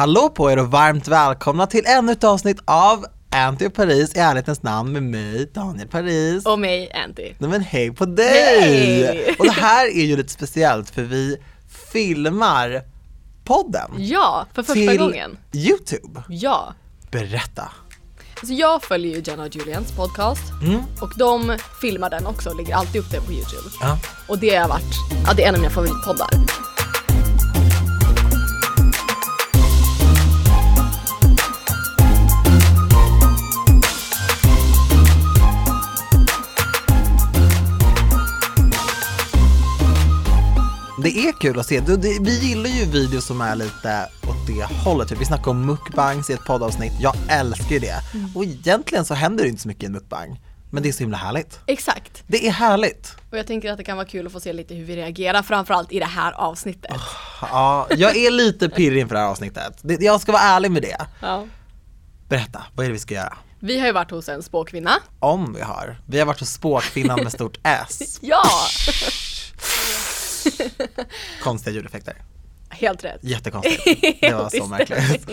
Hallå på er och varmt välkomna till ännu ett avsnitt av Anty och Paris i ärlighetens namn med mig, Daniel Paris. Och mig, Anty. Nej men hej på dig! Hej! Och det här är ju lite speciellt för vi filmar podden Ja, för första till gången. Youtube. Ja. Berätta. Alltså jag följer ju Jenna och Julians podcast Mm. och de filmar den också och lägger alltid upp den på Youtube. Ja. Och det har varit, ja det är en av mina favoritpoddar. Det är kul att se. Det, vi gillar ju videos som är lite åt det hållet. Typ, Vi snackar om mukbangs i ett poddavsnitt. Jag älskar ju det. Mm. Och egentligen så händer det inte så mycket i en mukbang. Men det är så himla härligt. Exakt. Det är härligt. Och jag tänker att det kan vara kul att få se lite hur vi reagerar, framförallt i det här avsnittet. Ja, jag är lite pirrig inför det här avsnittet. Det- Jag ska vara ärlig med det. Ja. Berätta, vad är det vi ska göra? Vi har ju varit hos en spåkvinna. Om vi har. Vi har varit hos spåkvinnan med stort S. Ja! Konstiga ljudeffekter. Helt rätt. Jättekonstigt. Det var så märkligt.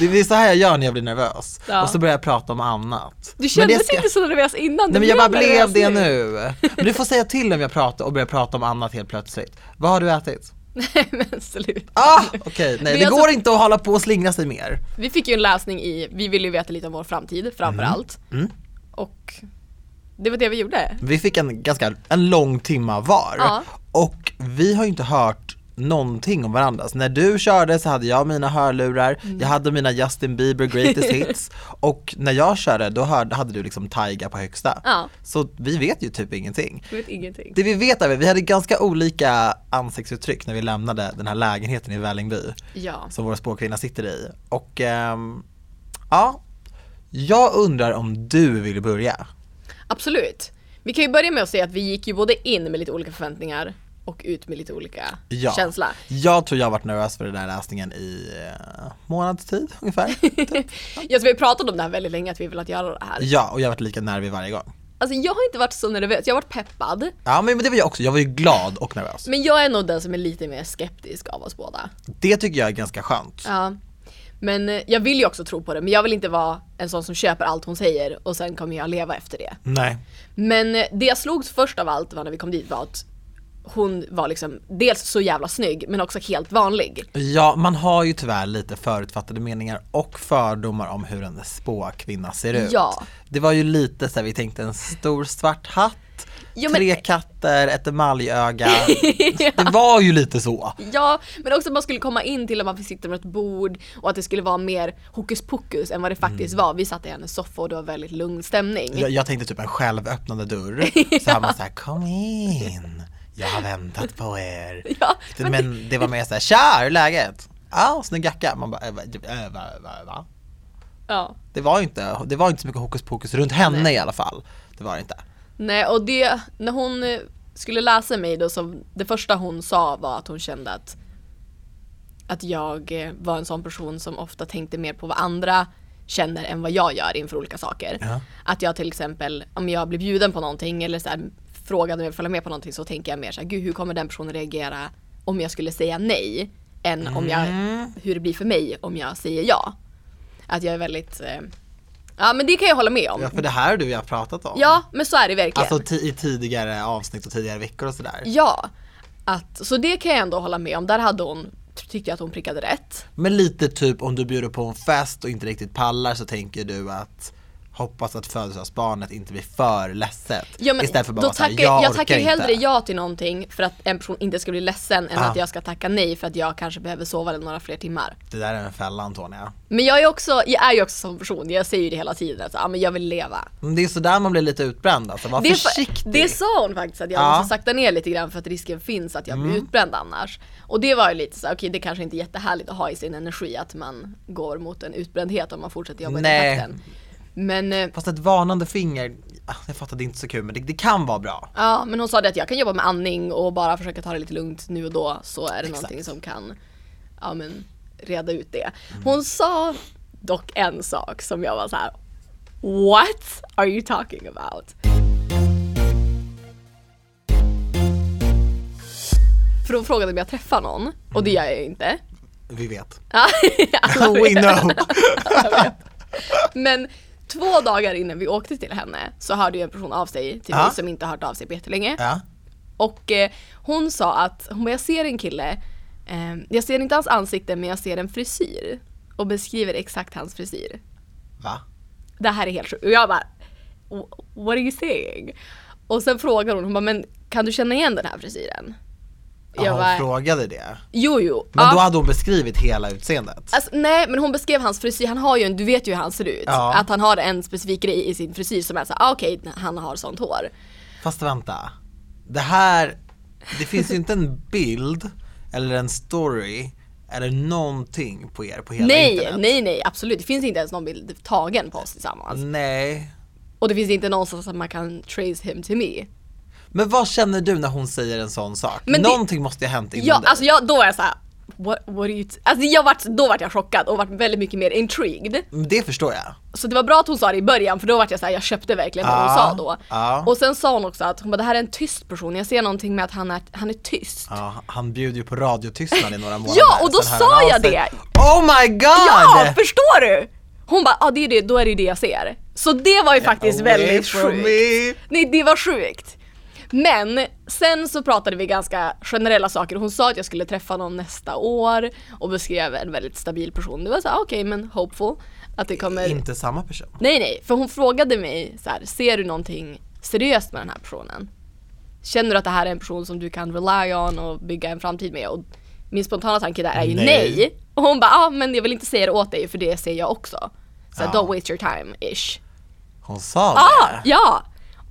Det är så här jag gör när jag blir nervös. Ja. Och så börjar jag prata om annat. Du kändes ska- inte så nervös innan. Nej men jag bara blev det nu. Men du får säga till om jag pratar och börjar prata om annat helt plötsligt. Vad har du ätit? Nej men sluta. Ah! Okej, nej Vi det har går inte att hålla på och slingra sig mer. Vi fick ju en läsning i, vi ville ju veta lite om vår framtid framförallt. Mm. Och det var det vi gjorde. Vi fick en ganska, en lång timma var. Ja. Och vi har ju inte hört någonting om varandra. Så när du körde så hade jag mina hörlurar, Mm. jag hade mina Justin Bieber greatest hits och när jag körde då hörde, hade du liksom Taiga på högsta. Ja. Så vi vet ju typ ingenting. Jag vet ingenting. Det vi vet är att vi hade ganska olika ansiktsuttryck när vi lämnade den här lägenheten i Vällingby Ja. som vår spåkvinna sitter i. Och ehm, ja, jag undrar om du vill börja? Absolut. Vi kan ju börja med att säga att vi gick ju både in med lite olika förväntningar och ut med lite olika Ja. känsla. Jag tror jag har varit nervös för den där läsningen i uh, månads tid ungefär. Ja, så vi har pratat om det här väldigt länge att vi vill att göra det här. ja, och jag har varit lika nervig varje gång. Alltså jag har inte varit så nervös, jag har varit peppad. Ja men det var jag också, jag var ju glad och nervös. Men jag är nog den som är lite mer skeptisk av oss båda. Det tycker jag är ganska skönt. Ja. Men eh, jag vill ju också tro på det, men jag vill inte vara en sån som köper allt hon säger och sen kommer jag leva efter det. Nej. Men eh, det jag slogs först av allt var när vi kom dit var att hon var liksom dels så jävla snygg men också helt vanlig. Ja, man har ju tyvärr lite förutfattade meningar och fördomar om hur en spåkvinna ser ut. Ja. Det var ju lite så här, vi tänkte en stor svart hatt, Jo, men- tre katter, ett emaljöga. Det var ju lite så. Ja, men också att man skulle komma in till att man fick sitta med ett bord och att det skulle vara mer hokus pokus än vad det faktiskt var. Vi satt i hennes soffa och det var väldigt lugn stämning. Jag, jag tänkte typ en självöppnande dörr, så här man såhär kom in, jag har väntat på er. Ja, Men, det var mer såhär, tja hur är läget? Ja, snygg jacka. Man bara, äh, va, äh, va, va, va? Ja. Det var ju inte, det var inte så mycket hokus pokus runt henne i alla fall. Det var det inte. Nej, och det, när hon eh, skulle läsa mig då så det första hon sa var att hon kände att att jag eh, var en sån person som ofta tänkte mer på vad andra känner än vad jag gör inför olika saker. Ja. Att jag till exempel, om jag blir bjuden på någonting eller så här, frågade om jag följa med på någonting så tänker jag mer så här, gud hur kommer den personen reagera om jag skulle säga nej? Än om jag, Mm. hur det blir för mig om jag säger ja. Att jag är väldigt, eh, ja men det kan jag hålla med om. Ja, för det här har du jag pratat om. Ja, men så är det verkligen. Alltså i tidigare avsnitt och tidigare veckor och sådär. Ja, att, så det kan jag ändå hålla med om. Där hade hon, tyckte jag att hon prickade rätt. Men lite typ om du bjuder på en fest och inte riktigt pallar så tänker du att hoppas att födelsedagsbarnet inte blir för ledset. Ja, men Istället för bara då tackar, jag, jag, orkar tackar inte. hellre ja till någonting för att en person inte ska bli ledsen än Ah. att jag ska tacka nej för att jag kanske behöver sova några fler timmar. Det där är en fälla Antonia. Men jag är också, jag är ju också som person, jag säger ju det hela tiden att ah, men jag vill leva. Men det är sådär man blir lite utbränd alltså, var Det, försiktig. det sa hon faktiskt att jag Ja. måste sakta ner lite grann för att risken finns att jag blir Mm. utbränd annars. Och det var ju lite så, okej det kanske inte är jättehärligt att ha i sin energi att man går mot en utbrändhet om man fortsätter jobba i den Nej. takten. Men eh, Fast ett varnande finger, ah, jag fattar det är inte så kul men det, det kan vara bra. Ja, men hon sa det att jag kan jobba med andning och bara försöka ta det lite lugnt nu och då så är det Exakt. någonting som kan ja, men, reda ut det. Hon sa dock en sak som jag var så här: What are you talking about? För hon frågade om jag träffar någon och det gör jag ju inte. Vi vet. We know. Men två dagar innan vi åkte till henne så hörde ju en person av sig till Ja. mig som inte har hört av sig på jättelänge. Ja. Och eh, hon sa att hon bara, jag ser en kille, eh, jag ser inte hans ansikte men jag ser en frisyr. Och beskriver exakt hans frisyr. Va? Det här är helt sjukt. Och jag bara, "Wh- what are you saying? Och sen frågar hon, hon bara, men kan du känna igen den här frisyren? Ja, Jag hon bara, frågade det. jo jo. Men ja. då hade hon beskrivit hela utseendet. Alltså, nej men hon beskrev hans frisyr, han har ju en, du vet ju hur han ser ut. Ja. Att han har en specifik grej i sin frisyr som är såhär, ah, okej han har sånt hår. Fast vänta. Det här, det finns ju inte en bild eller en story eller någonting på er på hela Nej, internet. nej nej absolut. Det finns inte ens någon bild tagen på oss tillsammans. Nej. Och det finns inte någonstans att man kan trace him to me. Men vad känner du när hon säger en sån sak? Men det- Någonting måste ju ha hänt innan Ja, dig. alltså jag, då var jag såhär, what, what are you? Alltså jag vart, då vart jag chockad och vart väldigt mycket mer intrigued. Det förstår jag. Så det var bra att hon sa det i början för då vart jag såhär, jag köpte verkligen vad hon sa då. ja. Och sen sa hon också att hon bara, det här är en tyst person, jag ser någonting med att han är, han är tyst. Ja, han bjuder ju på radiotystnad i några månader. Ja, och då sa jag det. Oh my god! Ja, förstår du? Hon bara, ja det är det, då är det det jag ser. Så det var ju faktiskt Away väldigt sjukt. Nej, det var sjukt. Men sen så pratade vi ganska generella saker. Hon sa att jag skulle träffa någon nästa år och beskrev en väldigt stabil person. Det var så här, okej men hopeful att det kommer Inte samma person. Nej nej, för hon frågade mig så här, ser du någonting seriöst med den här personen? Känner du att det här är en person som du kan rely on och bygga en framtid med? Och min spontana tanke där är ju Nej. nej. Och hon bara, ah, men jag vill inte säga det åt dig för det ser jag också. Så Ja. don't waste your time ish. Hon sa Ah, det. ja!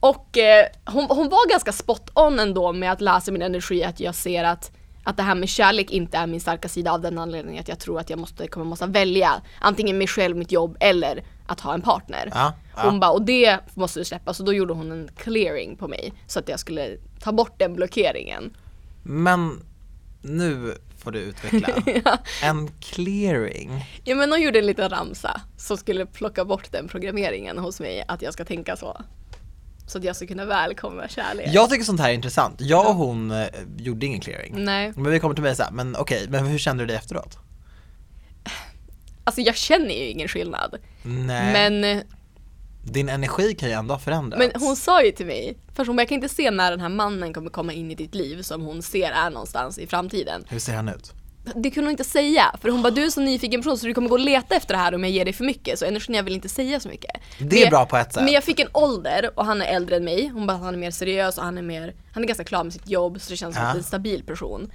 Och eh, hon, hon var ganska spot on ändå med att läsa min energi, att jag ser att, att det här med kärlek inte är min starka sida av den anledningen att jag tror att jag måste, kommer måste välja antingen mig själv, mitt jobb eller att ha en partner. Ja, ja. Hon bara, och det måste du släppa, så då gjorde hon en clearing på mig så att jag skulle ta bort den blockeringen. Men nu får du utveckla. En clearing. Ja men hon gjorde en liten ramsa som skulle plocka bort den programmeringen hos mig, att jag ska tänka så. Så att jag ska kunna välkomna kärlek. Jag tycker sånt här är intressant. Jag och hon eh, gjorde ingen clearing. Nej. Men vi kommer till mig så här, men okej, men hur kände du dig efteråt? Alltså jag känner ju ingen skillnad. Nej. Men, Din energi kan ju ändå ha förändrats. men hon sa ju till mig, först hon bara, jag kan inte se när den här mannen kommer komma in i ditt liv som hon ser är någonstans i framtiden. Hur ser han ut? Det kunde hon inte säga, för hon bara du är så nyfiken person så du kommer gå och leta efter det här om jag ger dig för mycket så energin jag vill inte säga så mycket. Det Men är jag- bra på ett sätt. Men jag fick en ålder och han är äldre än mig, hon bara han är mer seriös och han är mer, han är ganska klar med sitt jobb så det känns som Ja. en stabil person.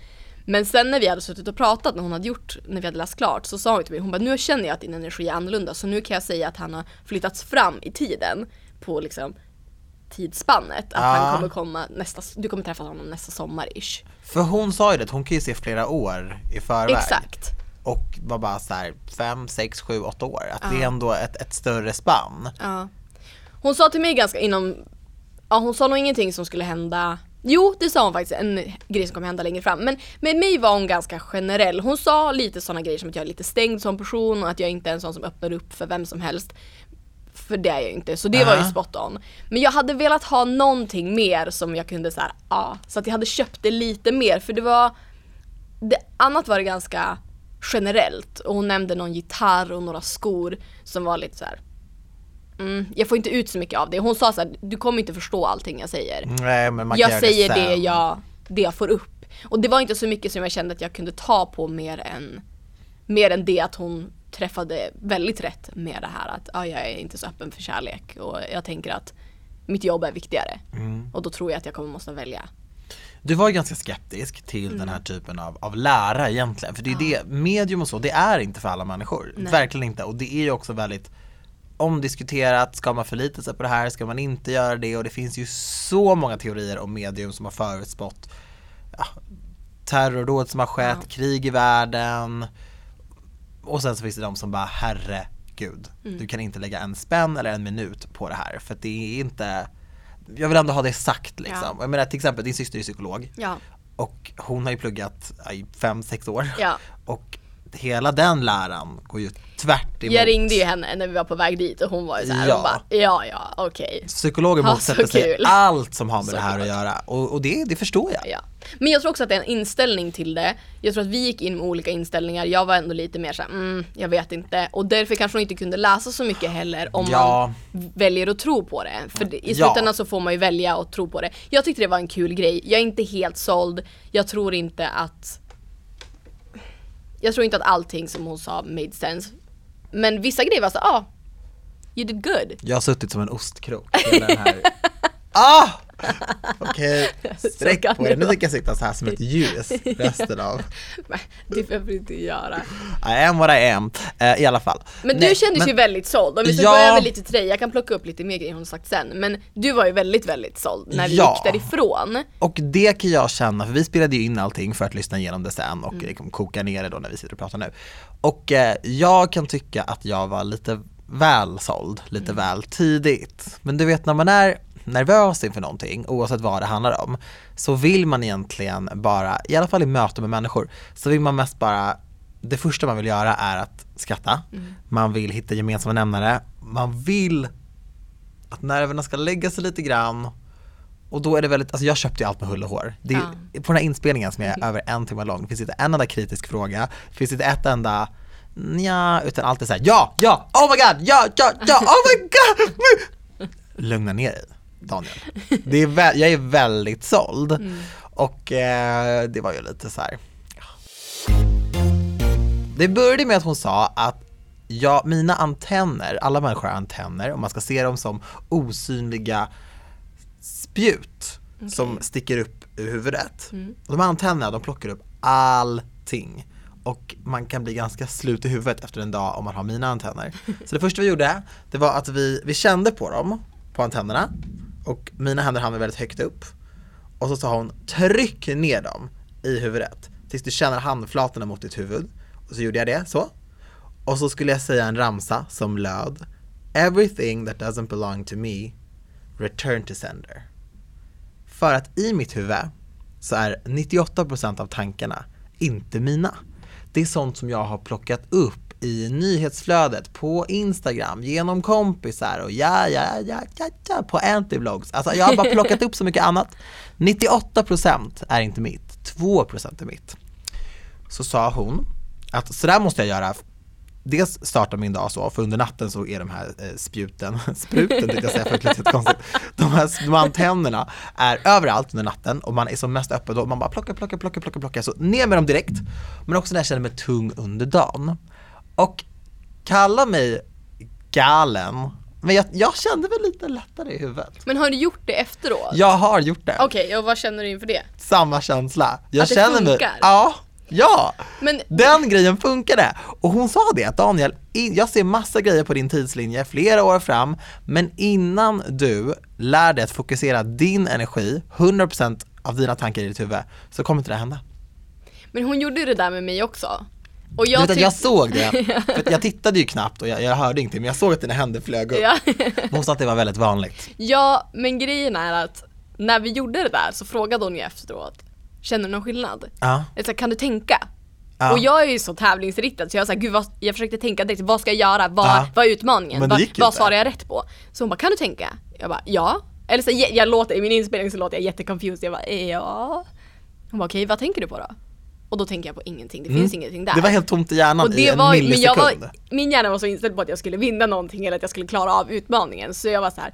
Men sen när vi hade suttit och pratat när hon hade gjort, när vi hade läst klart så sa hon till mig, hon bara nu känner jag att din energi är annorlunda så nu kan jag säga att han har flyttats fram i tiden på liksom tidsspannet. Att Ja. han kommer komma nästa, du kommer träffa honom nästa sommar ish. För hon sa ju det, hon kan ju se flera år i förväg. Exakt. Och var bara så här fem, sex, sju, åtta år. Att det är ändå ett, ett större spann. Ja. Hon sa till mig ganska inom, ja hon sa nog ingenting som skulle hända Jo, det sa hon faktiskt, en grej som kommer hända längre fram. Men med mig var hon ganska generell. Hon sa lite sådana grejer som att jag är lite stängd som person och att jag inte är en sån som öppnar upp för vem som helst. För det är jag inte, så det var ju spot on. Men jag hade velat ha någonting mer som jag kunde såhär, ja. Så att jag hade köpt det lite mer för det var, det, annat var det ganska generellt. Och hon nämnde någon gitarr och några skor som var lite så här. Mm, jag får inte ut så mycket av det. Hon sa så här, du kommer inte förstå allting jag säger. Nej men man kan göra Jag säger det, det sen. jag, det jag får upp. Och det var inte så mycket som jag kände att jag kunde ta på mer än, mer än det att hon träffade väldigt rätt med det här att ja, jag är inte så öppen för kärlek och jag tänker att mitt jobb är viktigare. Mm. Och då tror jag att jag kommer måste välja. Du var ju ganska skeptisk till den Mm. här typen av, av lära egentligen. För det är det, medium och så, det är inte för alla människor. Nej. Verkligen inte. Och det är ju också väldigt omdiskuterat, ska man förlita sig på det här, ska man inte göra det? Och det finns ju så många teorier om medium som har förutspått ja, terrordåd som har skett, Ja. krig i världen. Och sen så finns det de som bara, herregud, Mm. du kan inte lägga en spänn eller en minut på det här. För det är inte, jag vill ändå ha det sagt liksom. Ja. Jag menar till exempel, din syster är psykolog. Ja. Och hon har ju pluggat i fem, sex år. Ja. Och hela den läran går ju tvärt emot. Jag ringde ju henne när vi var på väg dit och hon var ju såhär, Ja. hon bara ja ja okej. Psykologer Ha, motsätter så sig kul. allt som har med det här att Såklart. göra och, och det, det förstår jag. Ja. Men jag tror också att det är en inställning till det. Jag tror att vi gick in med olika inställningar. Jag var ändå lite mer såhär, mm, jag vet inte. Och därför kanske hon inte kunde läsa så mycket heller om Ja. man väljer att tro på det. För i Ja. slutändan så får man ju välja att tro på det. Jag tyckte det var en kul grej. Jag är inte helt såld. Jag tror inte att jag tror inte att allting som hon sa made sense. Men vissa grejer var så, ah, you did good. Jag har suttit som en ostkrok hela den här Ah! Okej, sträck kan på er. Nu tänker jag sitta så här som ett ljus resten av Men det behöver du inte göra. I am what I am, Eh, i alla fall. Men Nej, du kändes men- ju väldigt såld. Om vi ska Ja. gå över lite till dig, jag kan plocka upp lite mer grejer hon sagt sen. Men du var ju väldigt, väldigt såld när vi Ja. gick därifrån. Och det kan jag känna, för vi spelade ju in allting för att lyssna igenom det sen och Mm. liksom koka ner det då när vi sitter och pratar nu. Och eh, jag kan tycka att jag var lite väl såld, lite Mm. väl tidigt. Men du vet när man är nervös inför någonting, oavsett vad det handlar om, så vill man egentligen bara, i alla fall i möte med människor, så vill man mest bara det första man vill göra är att skratta, Mm. man vill hitta gemensamma nämnare, man vill att nerverna ska lägga sig lite grann och då är det väldigt, alltså jag köpte ju allt med hull och hår. Det är, På den här inspelningen som är över en timme lång, det finns inte en enda kritisk fråga, det finns inte ett enda Nja, utan allt är såhär ja, ja, oh my god, ja, ja, ja, oh my god! Lugna ner dig Daniel. Det är vä- jag är väldigt såld och eh, det var ju lite så här. Det började med att hon sa att ja, mina antenner, alla människor har antenner och man ska se dem som osynliga spjut som sticker upp ur huvudet. Och de här antennerna de plockar upp allting. Och man kan bli ganska slut i huvudet efter en dag om man har mina antenner. Så det första vi gjorde, det var att vi, vi kände på dem, på antennerna. Och mina händer hamnar väldigt högt upp. Och så sa hon, tryck ner dem i huvudet tills du känner handflatorna mot ditt huvud. Och så gjorde jag det, så. Och så skulle jag säga en ramsa som löd Everything that doesn't belong to me, return to sender. För att i mitt huvud så är 98% av tankarna inte mina. Det är sånt som jag har plockat upp i nyhetsflödet på Instagram, genom kompisar och ja, ja, ja, ja, ja på Antivlogs. Alltså jag har bara plockat upp så mycket annat. 98% är inte mitt, 2% är mitt. Så sa hon att så där måste jag göra Dels starta min dag så, för under natten så är de här eh, spjuten, spruten tänkte jag säga för att det lät konstigt. De här, de antennerna är överallt under natten och man är som mest öppen då, man bara plockar, plockar, plockar, plockar, plockar, så ner med dem direkt. Men också när jag känner mig tung under dagen. Och kalla mig galen, men jag, jag kände väl lite lättare i huvudet. Men har du gjort det efteråt? Jag har gjort det, Okej, och vad känner du inför det? samma känsla. Jag Att det känner mig, funkar? ja, ja. Men Den grejen funkade! Och hon sa det att Daniel, jag ser massa grejer på din tidslinje flera år fram, men innan du lär dig att fokusera din energi, 100% av dina tankar i ditt huvud, så kommer inte det hända. Men hon gjorde det där med mig också. Och Jag, vet jag såg det, för jag tittade ju knappt och jag, jag hörde ingenting, men jag såg att dina händer flög upp. Ja. Hon sa att det var väldigt vanligt. ja, men grejen är att när vi gjorde det där så frågade hon ju efteråt, känner du någon skillnad? Ja. Jag sa, kan du tänka? Ja. Och jag är ju så tävlingsriktad så jag sa, gud vad, jag försökte tänka direkt, vad ska jag göra? Vad, Ja. vad är utmaningen? Vad vad svarar jag rätt på? Så hon bara, kan du tänka? Jag bara, ja. Eller så jag, jag låter, i min inspelning så låter jag jätteconfused, jag bara, ja. Hon bara, okej vad tänker du på då? Och då tänker jag på ingenting, det finns ingenting där. Mm. Det var helt tomt i hjärnan och i det en var, men jag millisekund. var, min hjärna var så inställd på att jag skulle vinna någonting eller att jag skulle klara av utmaningen så jag var så här.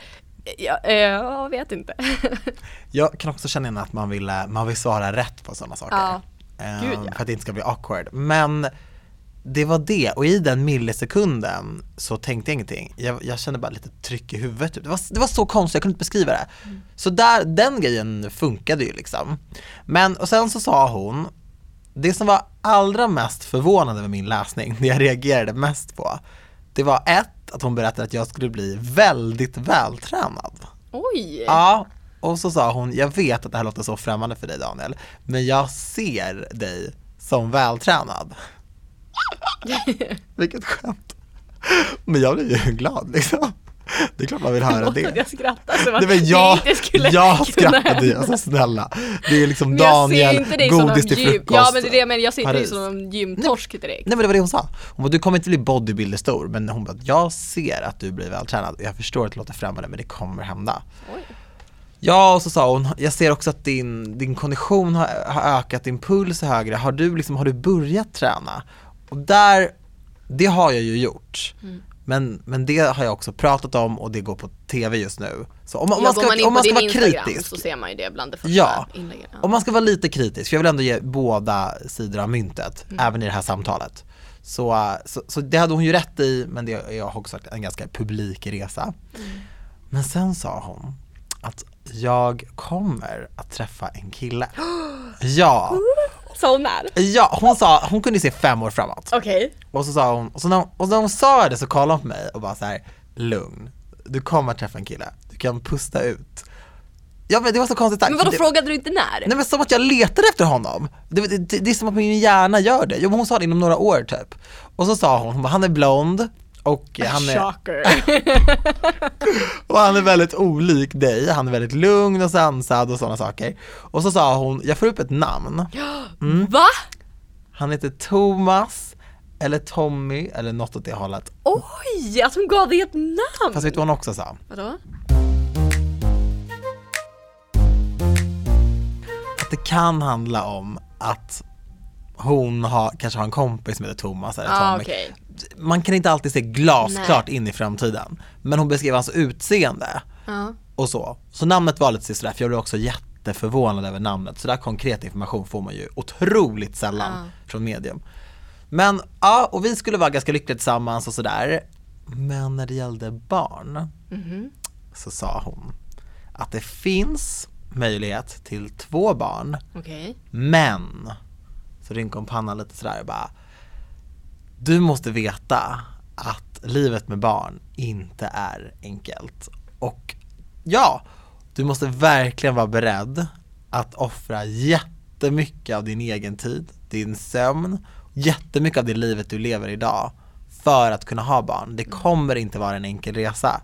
Jag, eh, jag vet inte. Jag kan också känna att man vill, eh, man vill svara rätt på sådana saker. Ja. Ehm, Gud, ja. För att det inte ska bli awkward. Men det var det, och i den millisekunden så tänkte jag ingenting. Jag, jag kände bara lite tryck i huvudet. typ. Det var, det var så konstigt, jag kunde inte beskriva det. Mm. Så där, den grejen funkade ju liksom. Men, och sen så sa hon, det som var allra mest förvånande med min läsning, det jag reagerade mest på, det var ett, att hon berättade att jag skulle bli väldigt vältränad. Oj! Ja, och så sa hon, jag vet att det här låter så främmande för dig Daniel, men jag ser dig som vältränad. Vilket skämt. Men jag blev ju glad liksom. Det är klart man vill höra det. jag skrattar som att Nej men jag, inte skulle jag skrattade ju, alltså snälla. Det är liksom Men jag Daniel, godis till frukost. ja men det är det jag menar, jag ser inte dig som någon gymtorsk direkt. Nej men det var det hon sa. Hon bara, du kommer inte bli bodybuilder stor, men hon bara, jag ser att du blir vältränad. Jag förstår att det låter främmande, men det kommer hända. Oj. Ja, och så sa hon, jag ser också att din, din kondition har, har ökat, din puls är högre. Har du, liksom, har du börjat träna? Och där, det har jag ju gjort. Mm. Men, men det har jag också pratat om och det går på TV just nu. Så om, om Ja, man ska, man om man ska vara Instagram kritisk, så ser man ju det bland det första Ja. inläggen. Ja. om man ska vara lite kritisk, för jag vill ändå ge båda sidor av myntet, Mm. även i det här samtalet. Så, så, så det hade hon ju rätt i, men det är också en ganska publik resa. Mm. Men sen sa hon att jag kommer att träffa en kille. Ja, Så hon är? ja hon sa, hon kunde se fem år framåt. Okej. Och så sa hon, och, så när, hon- och när hon sa det så kollade hon på mig och bara så här: lugn, du kommer att träffa en kille, du kan pusta ut. Ja men det var så konstigt sagt. Men vadå det, frågade du inte när? Nej men som att jag letade efter honom. Det, det, det, det är som att min hjärna gör det. Jo men hon sa det inom några år typ. Och så sa hon, hon bara, han är blond och han är, och han är väldigt olik dig, han är väldigt lugn och sansad och sådana saker. Och så sa hon, jag får upp ett namn. Mm. Va? Han heter Thomas, eller Tommy, eller något åt det hållet. Oj, att hon gav dig ett namn! Fast vet du vad hon också sa? Vadå? Att det kan handla om att hon har, kanske har en kompis som heter Thomas eller Ah, Tommy. okej. Man kan inte alltid se glasklart in i framtiden. Men hon beskrev hans utseende Ja. och så. Så namnet var lite sådär, för jag blev också jätteförvånad över namnet. Så där konkret information får man ju otroligt sällan Ja. från medium. Men ja, och vi skulle vara ganska lyckliga tillsammans och sådär. Men när det gällde barn Mhm. så sa hon att det finns möjlighet till två barn Okej. men, så rynkade hon pannan lite sådär och bara du måste veta att livet med barn inte är enkelt. Och ja, du måste verkligen vara beredd att offra jättemycket av din egen tid, din sömn, jättemycket av det livet du lever idag för att kunna ha barn. Det kommer inte vara en enkel resa.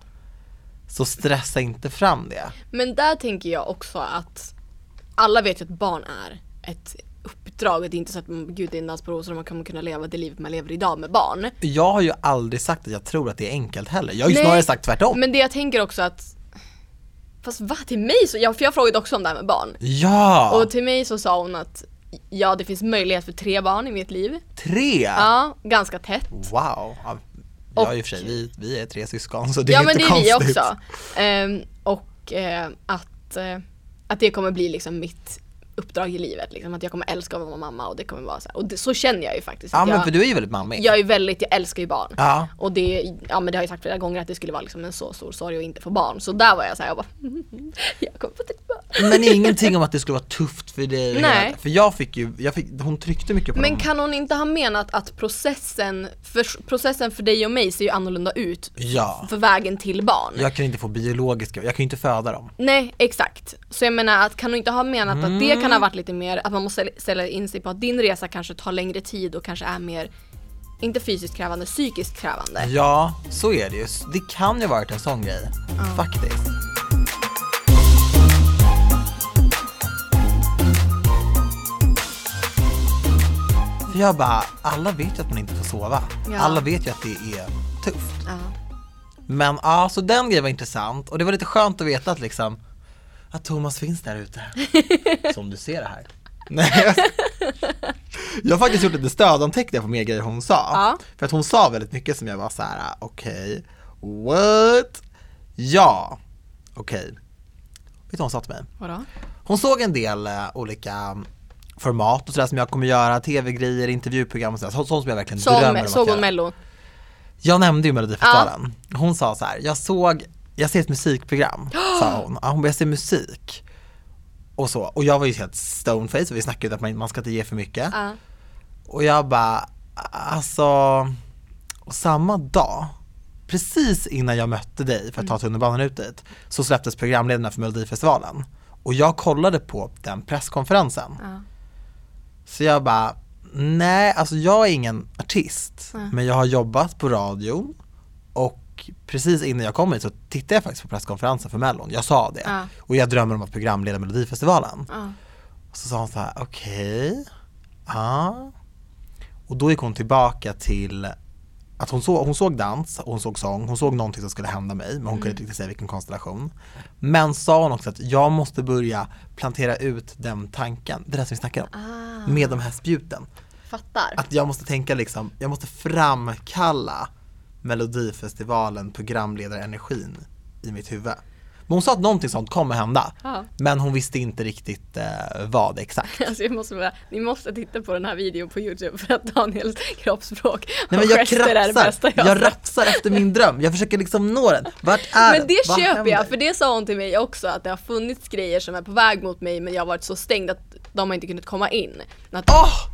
Så stressa inte fram det. Men där tänker jag också att alla vet ju att barn är ett uppdrag. Det är inte så att gud det är en dans på rosor man kommer kunna leva det livet man lever idag med barn. Jag har ju aldrig sagt att jag tror att det är enkelt heller. Jag har ju Nej, snarare sagt tvärtom. Men det jag tänker också att Fast va? Till mig så, ja, för jag frågade också om det här med barn. Ja! Och till mig så sa hon att ja det finns möjlighet för tre barn i mitt liv. Tre! Ja, ganska tätt. Wow! Ja, jag Och- i och för sig, vi, vi är tre syskon så det ja är men inte det är vi konstigt. också. Ehm, och eh, att, eh, att det kommer bli liksom mitt uppdrag i livet. Liksom, att jag kommer älska att vara mamma och det kommer vara så här. Och det, så känner jag ju faktiskt. Ja men jag, för du är ju väldigt mammig. jag är väldigt, jag älskar ju barn. Ja. Och det, ja men det har jag sagt flera gånger att det skulle vara liksom en så stor sorg att inte få barn. Så där var jag såhär, jag bara jag kommer få tre barn. Men ingenting om att det skulle vara tufft för dig. Nej. För jag fick ju, jag fick, hon tryckte mycket på Men dem. kan hon inte ha menat att processen för, processen för dig och mig ser ju annorlunda ut Ja. för vägen till barn? Jag kan inte få biologiska, jag kan ju inte föda dem. Nej, exakt. Så jag menar att kan hon inte ha menat att det Mm. Kan ha varit lite mer, att man måste ställa in sig på att din resa kanske tar längre tid och kanske är mer, inte fysiskt krävande, psykiskt krävande. Ja, så är det ju. Det kan ju ha varit en sån grej. Faktiskt. För jag bara, alla vet ju att man inte får sova. Ja. Alla vet ju att det är tufft. Ja. Men ja, så den grejen var intressant och det var lite skönt att veta att liksom att Thomas finns där ute. Som du ser det här. Nej. Jag har faktiskt gjort lite stödanteckningar på mer grejer hon sa. Ja. För att hon sa väldigt mycket som jag var så här: okej, what? Ja, okej. Vet du vad hon sa till mig? Vadå? Hon såg en del eh, olika format och sådär som jag kommer göra, tv-grejer, intervjuprogram och sådär, så- sånt som jag verkligen drömmer Som, om att såg göra. hon mello? Jag nämnde ju Melodifestivalen. Hon sa så här, jag såg, jag ser ett musikprogram, sa hon. Ja, hon bara, jag ser musik. Och så, och jag var ju helt stoneface och vi snackade om att man, man ska inte ge för mycket. Ja. Och jag bara, alltså, och samma dag, precis innan jag mötte dig för att ta tunnelbanan ut dit, så släpptes programledarna för Melodifestivalen. Och jag kollade på den presskonferensen. Ja. Så jag bara, nej alltså jag är ingen artist, Nej. men jag har jobbat på radion och precis innan jag kom hit så tittade jag faktiskt på presskonferensen för Mellon, jag sa det. Ja. Och jag drömmer om att programleda Melodifestivalen. Ja. Och så sa hon så här, okej, ja. Och då gick hon tillbaka till att hon såg, hon såg dans, hon såg sång, hon såg någonting som skulle hända mig, men hon kunde inte riktigt säga vilken konstellation. Men sa hon också att jag måste börja plantera ut den tanken, det där som vi snackade om, Ah, med de här spjuten. fattar. Att jag måste tänka liksom, jag måste framkalla Melodifestivalen programledarenergin i mitt huvud. Men hon sa att någonting sånt kommer hända, Ja. men hon visste inte riktigt eh, vad exakt. Alltså jag måste bara, ni måste titta på den här videon på youtube för att Daniels kroppsspråk Nej men och jag gester är det bästa jag, jag rapsar efter min dröm, jag försöker liksom nå den. Vart är Men den? det Vad köper händer? jag, för det sa hon till mig också att det har funnits grejer som är på väg mot mig men jag har varit så stängd att de har inte kunnat komma in. Att, Åh!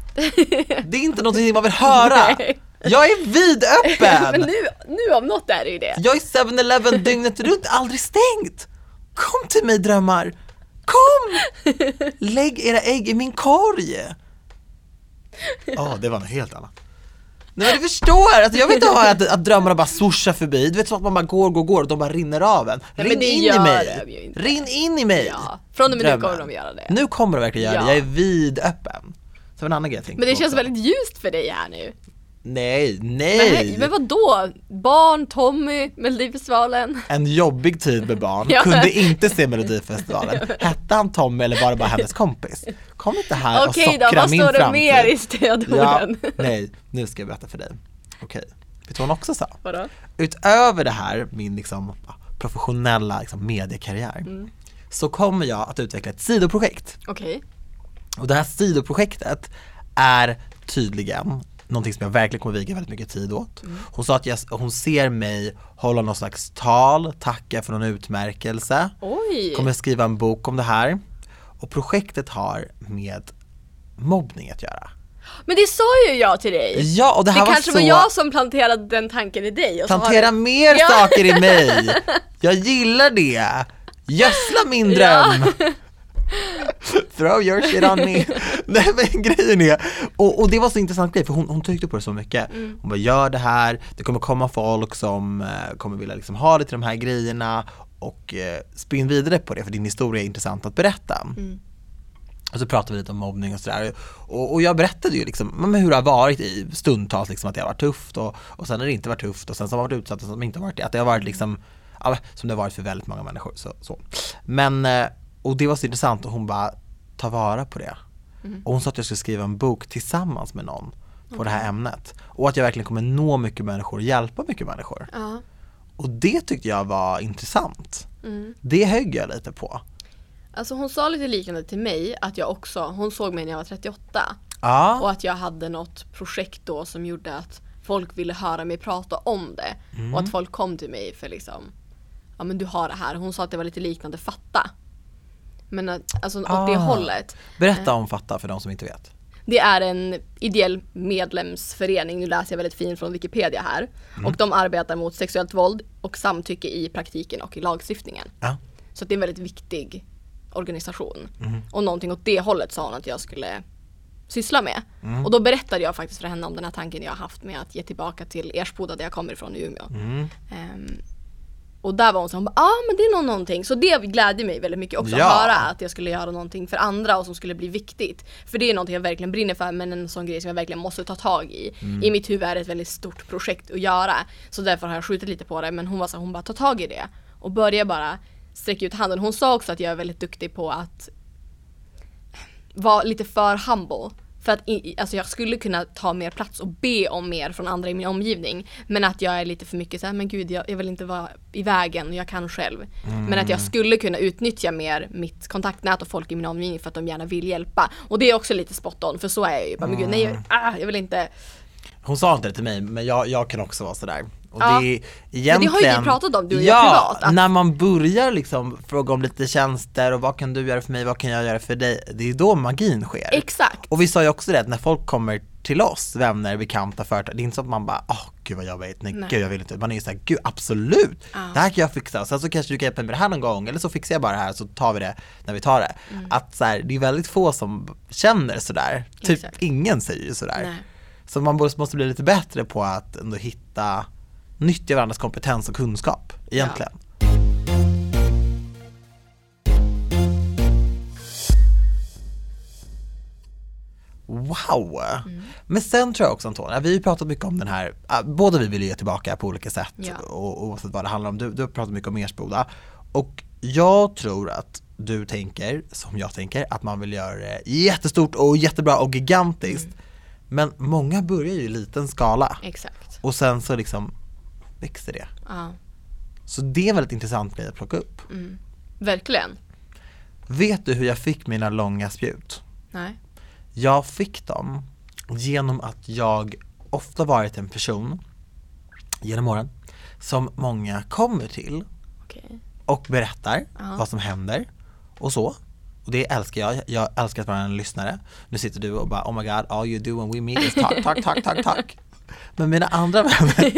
Det är inte någonting man vill höra! Nej. Jag är vidöppen! men nu, nu om något är det ju det. Jag är 7-Eleven dygnet runt, aldrig stängt! Kom till mig drömmar! Kom! Lägg era ägg i min korg! Ja, det var något helt annat. Nej men du förstår, alltså jag vill inte ha att, att drömmarna bara swooshar förbi, du vet så att man bara går, går, går och de bara rinner av en. men Rinn det in i mig! Rinn in i mig! Ja, från och med nu kommer de göra det. Nu kommer de verkligen göra det, Ja. jag är vidöppen. Så en annan grej jag Men det på känns också. väldigt ljust för dig här nu. Nej, Men, nej! hej, men vadå? Barn, Tommy, Melodifestivalen. En jobbig tid med barn, Ja. kunde inte se Melodifestivalen. Hette han Tommy eller var det bara hennes kompis? Kom inte här och Okej då, sockra vad min står det framtid. mer i Ja, stödorden? nej, nu ska jag berätta för dig. Okej, vet du vad hon också sa? Vadå? Utöver det här, min liksom ja, professionella liksom, mediekarriär, Mm. så kommer jag att utveckla ett sidoprojekt. Okej. Och det här sidoprojektet är tydligen någonting som jag verkligen kommer viga väldigt mycket tid åt. Mm. Hon sa att jag, hon ser mig hålla någon slags tal, tacka för någon utmärkelse, Oj! kommer skriva en bok om det här. Och projektet har med mobbning att göra. Men det sa ju jag till dig! Ja, och det Det, här var kanske så... var jag som planterade den tanken i dig och Plantera det- mer Ja. saker i mig! Jag gillar det! Gödsla min Ja. Throw your shit on me. Nej men grejen är, och, och det var så intressant grej för hon, hon tyckte på det så mycket. Mm. Hon bara gör det här, det kommer komma folk som eh, kommer vilja liksom ha lite de här grejerna och eh, spinn vidare på det för din historia är intressant att berätta. Mm. Och så pratade vi lite om mobbning och sådär. Och, och jag berättade ju liksom hur det har varit i stundtals, liksom, att det har varit tufft och, och sen har det inte varit tufft och sen så har varit utsatt och som inte har varit det. Att det har varit liksom, som det har varit för väldigt många människor. Så, så. Men, eh, och det var så intressant och hon bara, ta vara på det. Och hon sa att jag skulle skriva en bok tillsammans med någon på det här ämnet. Och att jag verkligen kommer nå mycket människor och hjälpa mycket människor. Ja. Och det tyckte jag var intressant. Mm. Det högg jag lite på. Alltså hon sa lite liknande till mig att jag också, hon såg mig när jag var 38 Ja, och att jag hade något projekt då som gjorde att folk ville höra mig prata om det Mm. och att folk kom till mig för liksom ja men du har det här. Hon sa att det var lite liknande fatta. Men att, alltså åt det Ah. hållet. berätta om Fatta för de som inte vet. Det är en ideell medlemsförening, nu läser jag väldigt fint från Wikipedia här. Mm. Och de arbetar mot sexuellt våld och samtycke i praktiken och i lagstiftningen. Ja. Så det är en väldigt viktig organisation. Mm. Och någonting åt det hållet sa hon att jag skulle syssla med. Mm. Och då berättade jag faktiskt för henne om den här tanken jag har haft med att ge tillbaka till Ersboda där jag kommer ifrån i Umeå. Mm. Ehm, och där var hon så hon bara, ah, men det är nog någonting. Så det glädde mig väldigt mycket också Ja. att höra att jag skulle göra någonting för andra och som skulle bli viktigt. För det är någonting jag verkligen brinner för men en sån grej som jag verkligen måste ta tag i. Mm. I mitt huvud är det ett väldigt stort projekt att göra. Så därför har jag skjutit lite på det men hon var så hon bara ta tag i det. Och börja bara sträcka ut handen. Hon sa också att jag är väldigt duktig på att vara lite för humble. För att i, alltså jag skulle kunna ta mer plats och be om mer från andra i min omgivning. Men att jag är lite för mycket så här, men gud jag, jag vill inte vara i vägen, jag kan själv. Men att jag skulle kunna utnyttja mer mitt kontaktnät och folk i min omgivning för att de gärna vill hjälpa. Och det är också lite spot on, för så är jag ju. Bara, men gud, nej, jag, ah, jag vill inte. Hon sa inte det till mig, men jag, jag kan också vara sådär. Och Ja. det är egentligen... Men det har ju vi pratat om, du och jag ja, privat, att- när man börjar liksom fråga om lite tjänster och vad kan du göra för mig, vad kan jag göra för dig? Det är då magin sker. Exakt. Och vi sa ju också det, att när folk kommer till oss, vänner, bekanta, företag, det är inte så att man bara åh gud vad jobbigt, nej, Nej. gud jag vill inte. Man är ju såhär, gud absolut, Ja. det här kan jag fixa, sen så kanske du kan hjälpa mig med det här någon gång, eller så fixar jag bara det här så tar vi det när vi tar det. Mm. Att så här, det är väldigt få som känner sådär, typ Exakt. ingen säger ju sådär. Nej. Så man måste bli lite bättre på att ändå hitta nyttja varandras kompetens och kunskap egentligen. Wow! Men sen tror jag också Antonija, vi har ju pratat mycket om den här, äh, båda vi vill ju ge tillbaka på olika sätt Ja. och oavsett vad det handlar om. Du, du har pratat mycket om Ersboda och jag tror att du tänker, som jag tänker, att man vill göra det jättestort och jättebra och gigantiskt. Men många börjar ju i liten skala Exakt. och sen så liksom växer det. Ja, Så det är en väldigt intressant grej att plocka upp. verkligen. Vet du hur jag fick mina långa spjut? Nej. Jag fick dem genom att jag ofta varit en person genom åren som många kommer till Okej. och berättar Ja. vad som händer och så. Och det älskar jag, jag älskar att vara en lyssnare. Nu sitter du och bara oh my god, all you do when we meet is talk, talk, talk, talk, talk. Men mina andra vänner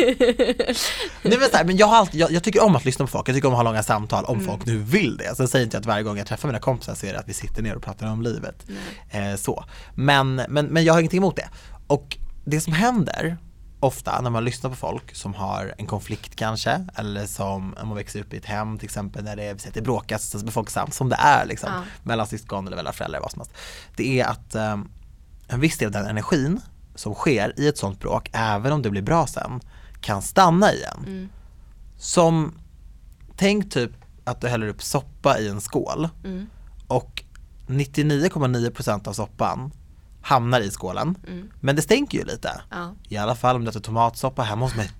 Nej men, så här, men jag, har alltid, jag, jag tycker om att lyssna på folk, jag tycker om att ha långa samtal om folk nu vill det. Sen säger inte jag att varje gång jag träffar mina kompisar så är det att vi sitter ner och pratar om livet. Eh, så. Men, men, men jag har ingenting emot det. Och det som händer ofta när man lyssnar på folk som har en konflikt kanske, eller som om man växer upp i ett hem till exempel när det, är- det bråkas så befolkningssamt som det är liksom, Ja. mellan syskon eller mellan föräldrar vad som helst. Det är att eh, en viss del av den energin som sker i ett sånt bråk, även om det blir bra sen, kan stanna igen. Som, tänk typ att du häller upp soppa i en skål Mm. och 99,9% av soppan hamnar i skålen. Men det stänker ju lite. Ja. I alla fall om det är tomatsoppa hemma hos mig.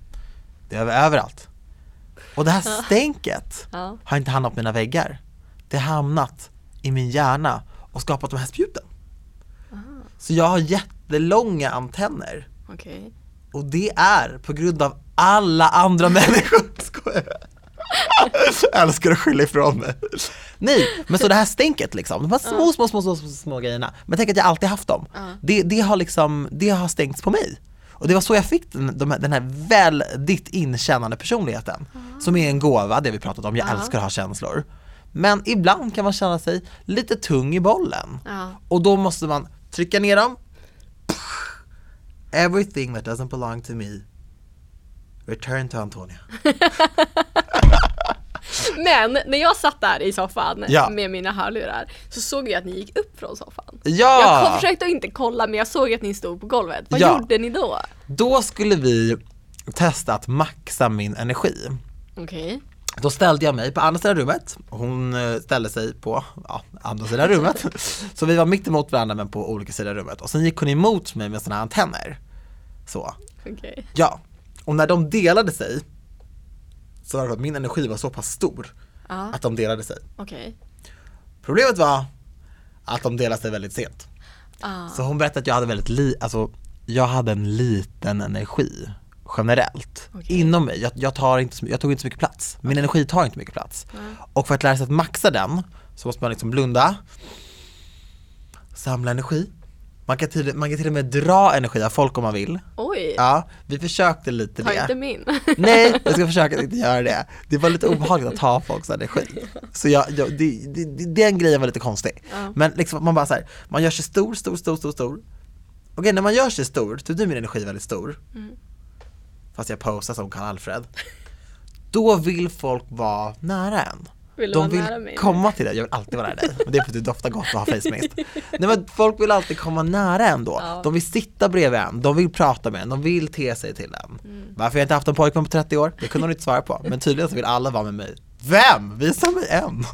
Det är över- överallt. Och det här stänket Ja. har inte hamnat på mina väggar. Det har hamnat i min hjärna och skapat de här spjuten. Så jag har jättelånga antenner. Okej. Och det är på grund av alla andra människor. Skojar jag älskar att skylla ifrån mig. Nej, men så det här stänket liksom, de här små, små, små, små, små, små grejerna. Men tänk att jag alltid haft dem. Det, det har liksom, det har stängts på mig. Och det var så jag fick den, de här, den här väldigt inkännande personligheten. Som är en gåva, det vi pratat om, jag älskar att ha känslor. Men ibland kan man känna sig lite tung i bollen. Och då måste man trycka ner dem. Everything that doesn't belong to me Return to Antonia. Men när jag satt där i soffan Ja. med mina hörlurar så såg jag att ni gick upp från soffan. Ja! Jag kom, försökte inte kolla men jag såg att ni stod på golvet. Vad Ja. gjorde ni då? Då skulle vi testa att maxa min energi. Okej. Då ställde jag mig på andra sidan rummet, hon eh, ställde sig på ja, andra sidan rummet. Så vi var mitt emot varandra men på olika sidor rummet. Och sen gick hon emot mig med sådana antenner. Så, Okej. ja. Och när de delade sig så var det att min energi var så pass stor Ja. att de delade sig. Okej. Problemet var att de delade sig väldigt sent. Ah. Så hon berättade att jag hade väldigt li, alltså jag hade en liten energi generellt Okej. inom mig. Jag, jag, tar inte, jag tog inte så mycket plats. Min energi tar inte mycket plats. Och för att lära sig att maxa den så måste man liksom blunda, samla energi. Man kan, till, man kan till och med dra energi av folk om man vill. Oj. Ja, vi försökte lite Ta det. inte min. Nej, jag ska försöka att inte göra det. Det var lite obehagligt att ta folks energi. Så jag, jag, det, det, det, den grejen var lite konstig. Ja. Men liksom man bara så här, man gör sig stor, stor, stor, stor, stor. Okej, när man gör sig stor, så blir min energi väldigt stor. Mm. Fast jag posar som Karl Alfred. Då vill folk vara nära en. Vill De vara vill nära mig nu? komma till dig, jag vill alltid vara nära dig. Men det är för att du doftar gott och har face mist. Nej men folk vill alltid komma nära en då. Ja. De vill sitta bredvid en, de vill prata med en, de vill te sig till en. Mm. Varför jag inte haft en pojkvän på 30 år, det kunde hon inte svara på. Men tydligen så vill alla vara med mig. Vem? Visa mig en!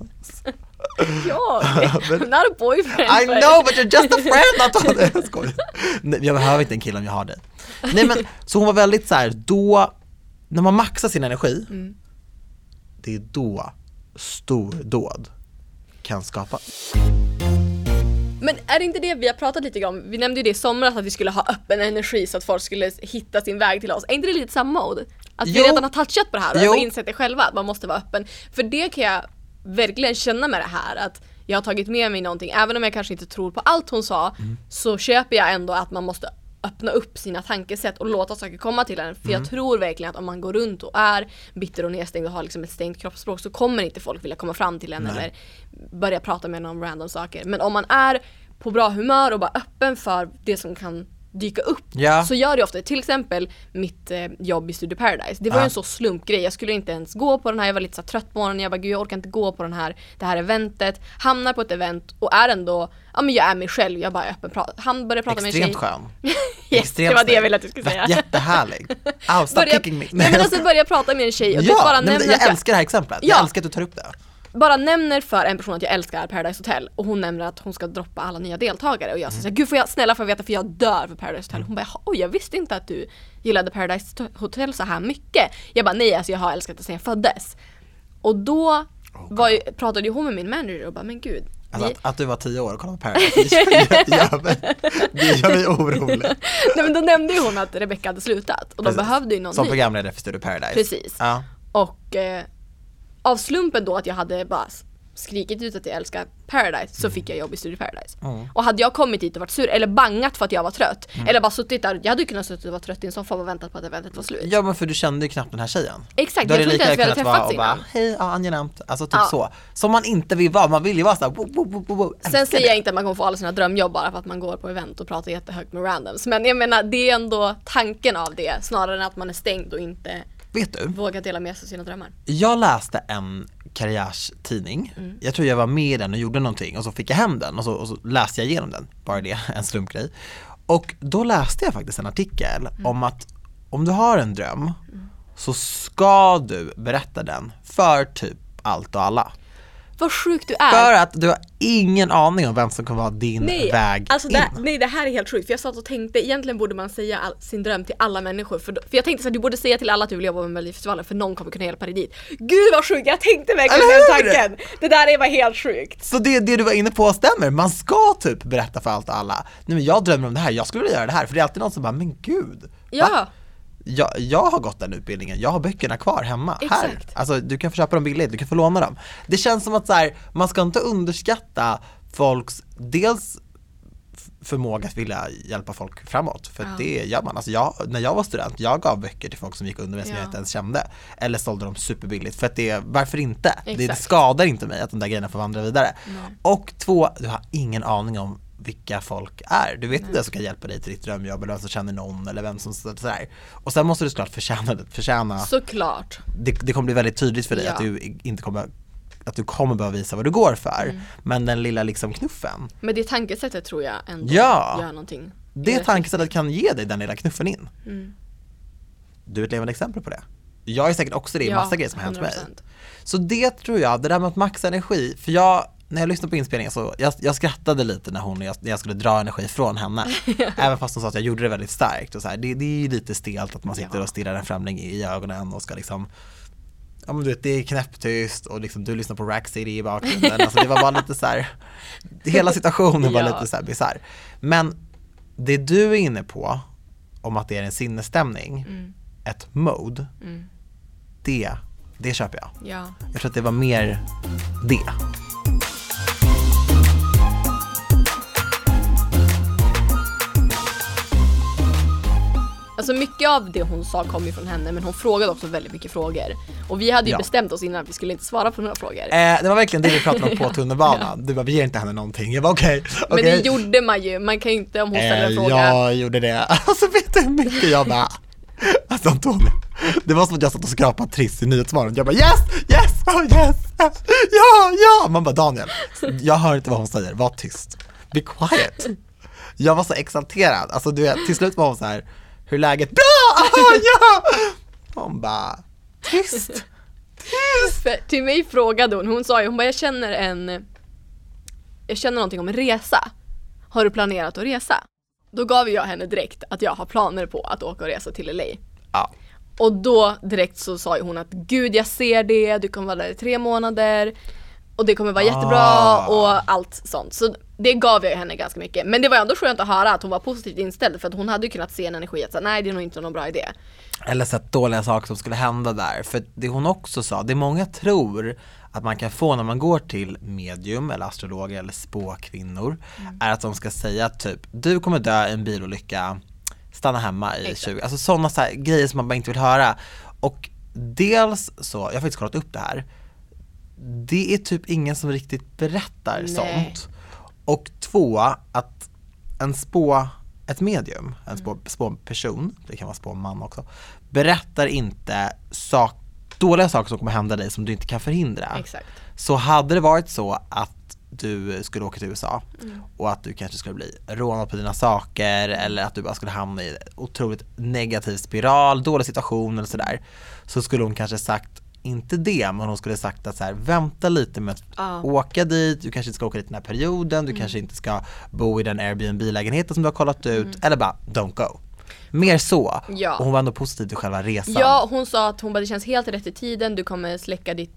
Jag? I'm not a boyfriend. I know but you're just a friend Antonija! Jag skojar. Nej, jag behöver inte en kille om jag har dig. Nej men, så hon var väldigt så här, då, när man maxar sin energi, Mm. det är då stordåd kan skapas. Men är det inte det vi har pratat lite om? Vi nämnde ju det i somras att vi skulle ha öppen energi så att folk skulle hitta sin väg till oss. Är inte det lite samma mode? Att vi Jo. redan har touchat på det här och insett det själva, att man måste vara öppen. För det kan jag verkligen känna med det här att jag har tagit med mig någonting, även om jag kanske inte tror på allt hon sa, Mm. så köper jag ändå att man måste öppna upp sina tankesätt och låta saker komma till en. För Mm. jag tror verkligen att om man går runt och är bitter och nedstängd och har liksom ett stängt kroppsspråk så kommer inte folk vilja komma fram till en Nej. eller börja prata med en om random saker. Men om man är på bra humör och bara öppen för det som kan dyka upp Ja. så gör det ofta. Till exempel mitt eh, jobb i Studio Paradise. Det var ju Ja. en så slumpgrej. Jag skulle inte ens gå på den här. Jag var lite så trött på morgonen. Jag bara gud jag orkar inte gå på den här, det här eventet. Hamnar på ett event och är ändå, ja men jag är mig själv. Jag bara är öppen. Pra- han börjar prata med en tjej. Extremt skön. Yes, det var det jag ville att du skulle säga. Jättehärlig. Oh, stop Börja, kicking me. nej men alltså börja prata med en tjej och ja, bara nej, nämner jag älskar det här exemplet. Ja. Jag älskar att du tar upp det. Bara nämner för en person att jag älskar Paradise Hotel och hon nämner att hon ska droppa alla nya deltagare och jag säger såhär, gud får jag snälla får jag veta för jag dör för Paradise Hotel. Hon bara, "Jaha, oj jag visste inte att du gillade Paradise Hotel så här mycket. Jag bara, nej alltså jag har älskat det sedan jag föddes. Och då var ju, pratade ju hon med min manager och bara, men gud. Alltså att, att du var tio år och kollade på Paradise, det gör mig, det gör mig orolig. nej men då nämnde ju hon att Rebecca hade slutat och de Precis. behövde ju någon Som ny. programledare för Studio Paradise. Precis. Ja. Och eh, av slumpen då att jag hade bara skrikit ut att jag älskar Paradise så fick jag jobb i Studio Paradise. Mm. Och hade jag kommit dit och varit sur eller bangat för att jag var trött eller bara suttit där, jag hade kunnat sitta och vara trött i en soffa och väntat på att eventet var slut. ja men för du kände ju knappt den här tjejen. Exakt, Då jag det inte ens vi hade träffats och bara, innan. hej, ja angenämt. Alltså typ Ja. så. Som man inte vill vara, man vill ju vara såhär, wo, wo, wo, wo. Sen säger jag inte att man kommer få alla sina drömjobb bara för att man går på event och pratar jättehögt med randoms. Men jag menar, det är ändå tanken av det snarare än att man är stängd och inte Vet du? vågar dela med sig av sina drömmar. Jag läste en karriärstidning, Mm. jag tror jag var med i den och gjorde någonting och så fick jag hem den och så, och så läste jag igenom den, bara det, en slumpgrej. Och då läste jag faktiskt en artikel Mm. om att om du har en dröm så ska du berätta den för typ allt och alla. Vad sjukt du är! För att du har ingen aning om vem som kommer vara din väg alltså in. det, nej det här är helt sjukt för jag satt och tänkte egentligen borde man säga all, sin dröm till alla människor för, för jag tänkte här, du borde säga till alla att du vill jobba med Melodifestivalen för någon kommer kunna hjälpa dig dit. Gud vad sjukt, jag tänkte verkligen den tanken! Det där är bara helt sjukt. Så det, det du var inne på stämmer, man ska typ berätta för allt och alla. Nej men jag drömmer om det här, jag skulle vilja göra det här, för det är alltid någon som bara, men gud. Ja. Va? Jag, jag har gått den utbildningen, jag har böckerna kvar hemma, här. Exakt. Alltså du kan få köpa dem billigt, du kan få låna dem. Det känns som att så här, man ska inte underskatta folks, dels förmåga att vilja hjälpa folk framåt, för Ja. det gör man. Alltså jag, när jag var student, jag gav böcker till folk som gick under mig som Ja. jag inte ens kände. Eller sålde dem superbilligt, för att det, varför inte? Det, det skadar inte mig att de där grejerna får vandra vidare. Nej. Och två, du har ingen aning om vilka folk är. Du vet inte vem som kan hjälpa dig till ditt drömjobb eller vem som känner någon eller vem som så- sådär. Och sen måste du såklart förtjäna det, förtjäna, Såklart. det, det kommer bli väldigt tydligt för dig Ja. att du inte kommer att du kommer behöva visa vad du går för. Mm. Men den lilla liksom knuffen, Men det tankesättet tror jag ändå Ja. gör någonting. det Rätt tankesättet kan ge dig den lilla knuffen in. Mm. Du är ett levande exempel på det. Jag är säkert också det i Ja, massa grejer som har hänt mig. 100%. Så det tror jag, det där med att maxa energi, för jag, när jag lyssnade på inspelningen så, jag, jag skrattade lite när hon, jag, när jag skulle dra energi från henne. Även fast hon sa att jag gjorde det väldigt starkt och så här, det, det är ju lite stelt att man sitter och stirrar en främling i ögonen och ska liksom Ja men du vet, det är knäpptyst och liksom du lyssnar på Rack City i bakgrunden, alltså det var bara lite så här. Hela situationen var Ja. lite så här bisarr. Men det du är inne på, om att det är en sinnesstämning, Mm. ett mode, Mm. det, det köper jag. Ja. Jag tror att det var mer det. Alltså mycket av det hon sa kom ju från henne men hon frågade också väldigt mycket frågor. Och vi hade ju Ja. bestämt oss innan att vi skulle inte svara på några frågor. Eh, det var verkligen det vi pratade om på tunnelbanan. Du bara, vi ger inte henne någonting. Jag var okej, Men okej. det gjorde man ju, man kan ju inte om hon ställer en Eh, fråga. jag gjorde det. Alltså vet du hur mycket jag bara, alltså Antonija, det var som att jag satt och skrapade Triss i Nyhetsmorgon. Jag bara yes, yes, oh yes, ja, ja. Man bara Daniel, jag hör inte vad hon säger, var tyst. Be quiet. Jag var så exalterad, alltså du vet, till slut var hon så här, hur läget? Bra, ah, ja! Hon bara, tyst. För till mig frågade hon, hon sa ju, hon bara jag känner en Jag känner någonting om en resa Har du planerat att resa? Då gav jag henne direkt att jag har planer på att åka och resa till LA Ja. Och då direkt så sa ju hon att gud jag ser det, du kommer vara där i tre månader och det kommer vara jättebra Ah. och allt sånt. Så det gav jag henne ganska mycket. Men det var ändå skönt att höra att hon var positivt inställd för att hon hade ju kunnat se en energi att säga, nej det är nog inte någon bra idé. eller sett dåliga saker som skulle hända där. För det hon också sa, det många tror att man kan få när man går till medium eller astrologer eller spåkvinnor är att de ska säga typ, du kommer dö i en bilolycka, stanna hemma i Exakt. 20, alltså sådana så grejer som man bara inte vill höra. Och dels så, jag har faktiskt kollat upp det här, det är typ ingen som riktigt berättar Nej. sånt. Och två, att en spå ett medium, en spå, spåperson, det kan vara spåman också, berättar inte sak, dåliga saker som kommer hända dig som du inte kan förhindra. Exakt. Så hade det varit så att du skulle åka till USA och att du kanske skulle bli rånad på dina saker eller att du bara skulle hamna i en otroligt negativ spiral, dålig situation eller sådär. Så skulle hon kanske sagt, inte det, men hon skulle sagt att så här, vänta lite med att Ja. åka dit, du kanske inte ska åka dit den här perioden, du kanske inte ska bo i den Airbnb-lägenheten som du har kollat ut, eller bara don't go. Mer så. Ja. Och hon var ändå positiv till själva resan. Ja, hon sa att hon bara, det känns helt rätt i tiden, du kommer släcka ditt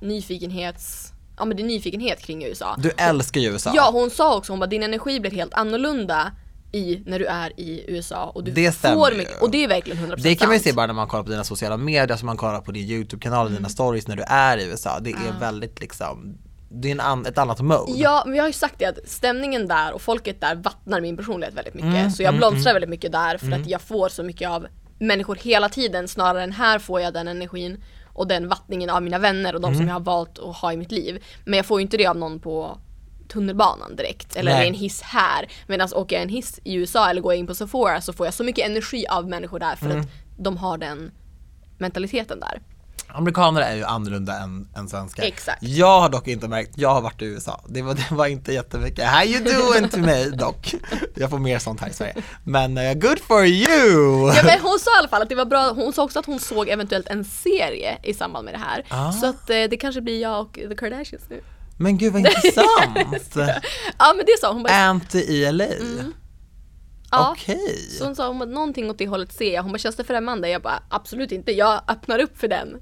nyfikenhets... Ja men din nyfikenhet kring USA. Du älskar ju USA. Ja, hon sa också hon bara din energi blir helt annorlunda i när du är i USA och du Det får mycket, och det är verkligen 100% Det kan man ju se bara när man kollar på dina sociala medier, som man kollar på din YouTube-kanal och Mm. dina stories när du är i USA. Det är väldigt liksom, det är en an, ett annat mode. Ja, men jag har ju sagt det att stämningen där och folket där vattnar min personlighet väldigt mycket. Mm, så jag blomstrar väldigt mycket där för att jag får så mycket av människor hela tiden snarare än här får jag den energin och den vattningen av mina vänner och de Mm. som jag har valt att ha i mitt liv. Men jag får ju inte det av någon på tunnelbanan direkt eller Nej. en hiss här. Medan åker jag en hiss i USA eller går jag in på Sephora så får jag så mycket energi av människor där för Mm. att de har den mentaliteten där. Amerikaner är ju annorlunda än, än svenskar. Exakt. Jag har dock inte märkt, jag har varit i USA. Det var, det var inte jättemycket, how you doing to me dock. Jag får mer sånt här i Sverige. Men eh, good for you! Ja, men hon sa i alla fall att det var bra, hon sa också att hon såg eventuellt en serie i samband med det här. Ah. Så att eh, det kanske blir jag och The Kardashians nu. Men gud vad intressant! Ja men det sa hon bara, Anty i LA? ja. Okej. Så hon sa hon bara, någonting åt det hållet ser jag. Hon bara, känns det främmande? Jag bara, absolut inte. Jag öppnar upp för den.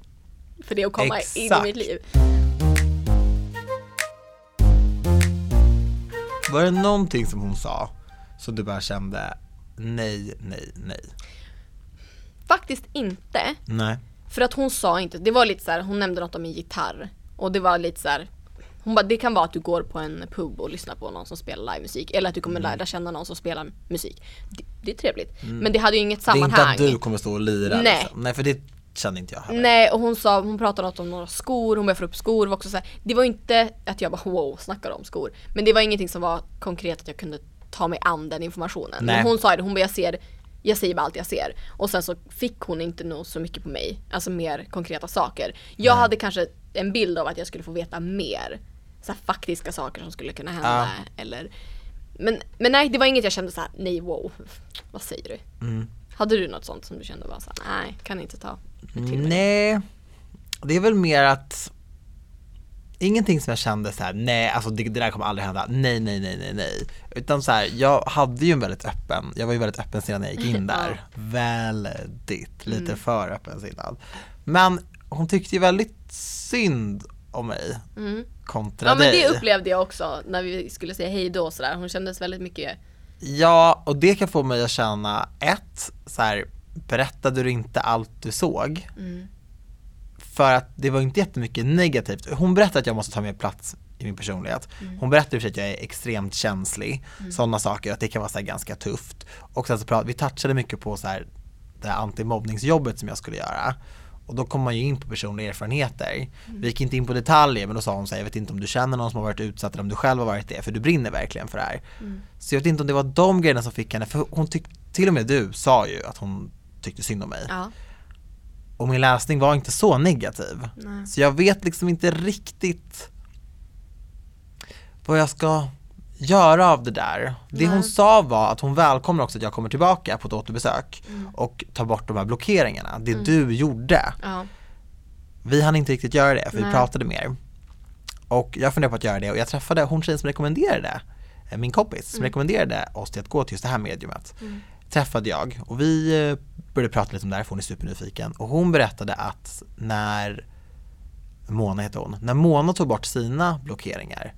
För det att komma in i Exakt. mitt liv. Var det någonting som hon sa som du bara kände nej, nej, nej? Faktiskt inte. Nej. För att hon sa inte, det var lite så här, hon nämnde något om en gitarr. Och det var lite så här. Hon bara, det kan vara att du går på en pub och lyssnar på någon som spelar livemusik. Eller att du kommer lära känna någon som spelar musik. Det, det är trevligt. Men det hade ju inget Det är sammanhang. inte att du kommer stå och lira Nej. liksom. Nej för det kände inte jag heller. Nej och hon sa, hon pratade något om några skor, hon började få upp skor, var också så här, det var inte att jag bara wow, snackar om skor. Men det var ingenting som var konkret att jag kunde ta mig an den informationen. Nej. Men hon sa det, hon bara jag ser, jag säger bara allt jag ser. Och sen så fick hon inte nog så mycket på mig, alltså mer konkreta saker. Jag hade kanske en bild av att jag skulle få veta mer, så faktiska saker som skulle kunna hända. Eller, men, men nej, det var inget jag kände så här: nej wow, vad säger du? Mm. Hade du något sånt som du kände bara såhär, nej, kan inte ta till mig? Nej, det är väl mer att Ingenting som jag kände så här: nej alltså det, det där kommer aldrig hända, nej nej nej nej nej Utan så här, jag hade ju en väldigt öppen, jag var ju väldigt öppen sedan jag gick in där Väldigt, lite Mm. för öppensinnad Men hon tyckte ju väldigt synd om mig Mm. kontra Ja men dig det upplevde jag också när vi skulle säga hej då och sådär. Hon kändes väldigt mycket Ja, och det kan få mig att känna ett, så här, berättade du inte allt du såg? Mm. För att det var inte jättemycket negativt. Hon berättade att jag måste ta mer plats i min personlighet. Mm. Hon berättade för att jag är extremt känslig, sådana saker, att det kan vara så ganska tufft. Och sen så prat, vi touchade mycket på så här, det här antimobbningsjobbet som jag skulle göra. Och då kom man ju in på personliga erfarenheter. Vi gick inte in på detaljer men då sa hon så här, jag vet inte om du känner någon som har varit utsatt eller om du själv har varit det, för du brinner verkligen för det här. Mm. Så jag vet inte om det var de grejerna som fick henne, för hon tyckte, till och med du sa ju att hon tyckte synd om mig. Ja. Och min läsning var inte så negativ. Nej. Så jag vet liksom inte riktigt vad jag ska göra av det där. Det hon Nej. sa var att hon välkomnar också att jag kommer tillbaka på ett återbesök Mm. och tar bort de här blockeringarna. Det du gjorde. Ja. Vi hann inte riktigt göra det för vi Nej. pratade mer. Och jag funderar på att göra det och jag träffade hon tjejen som rekommenderade, eh, min kompis som rekommenderade oss till att gå till just det här mediumet. Träffade jag och vi eh, började prata lite om det här för hon är supernyfiken och hon berättade att när Mona heter hon, när Mona tog bort sina blockeringar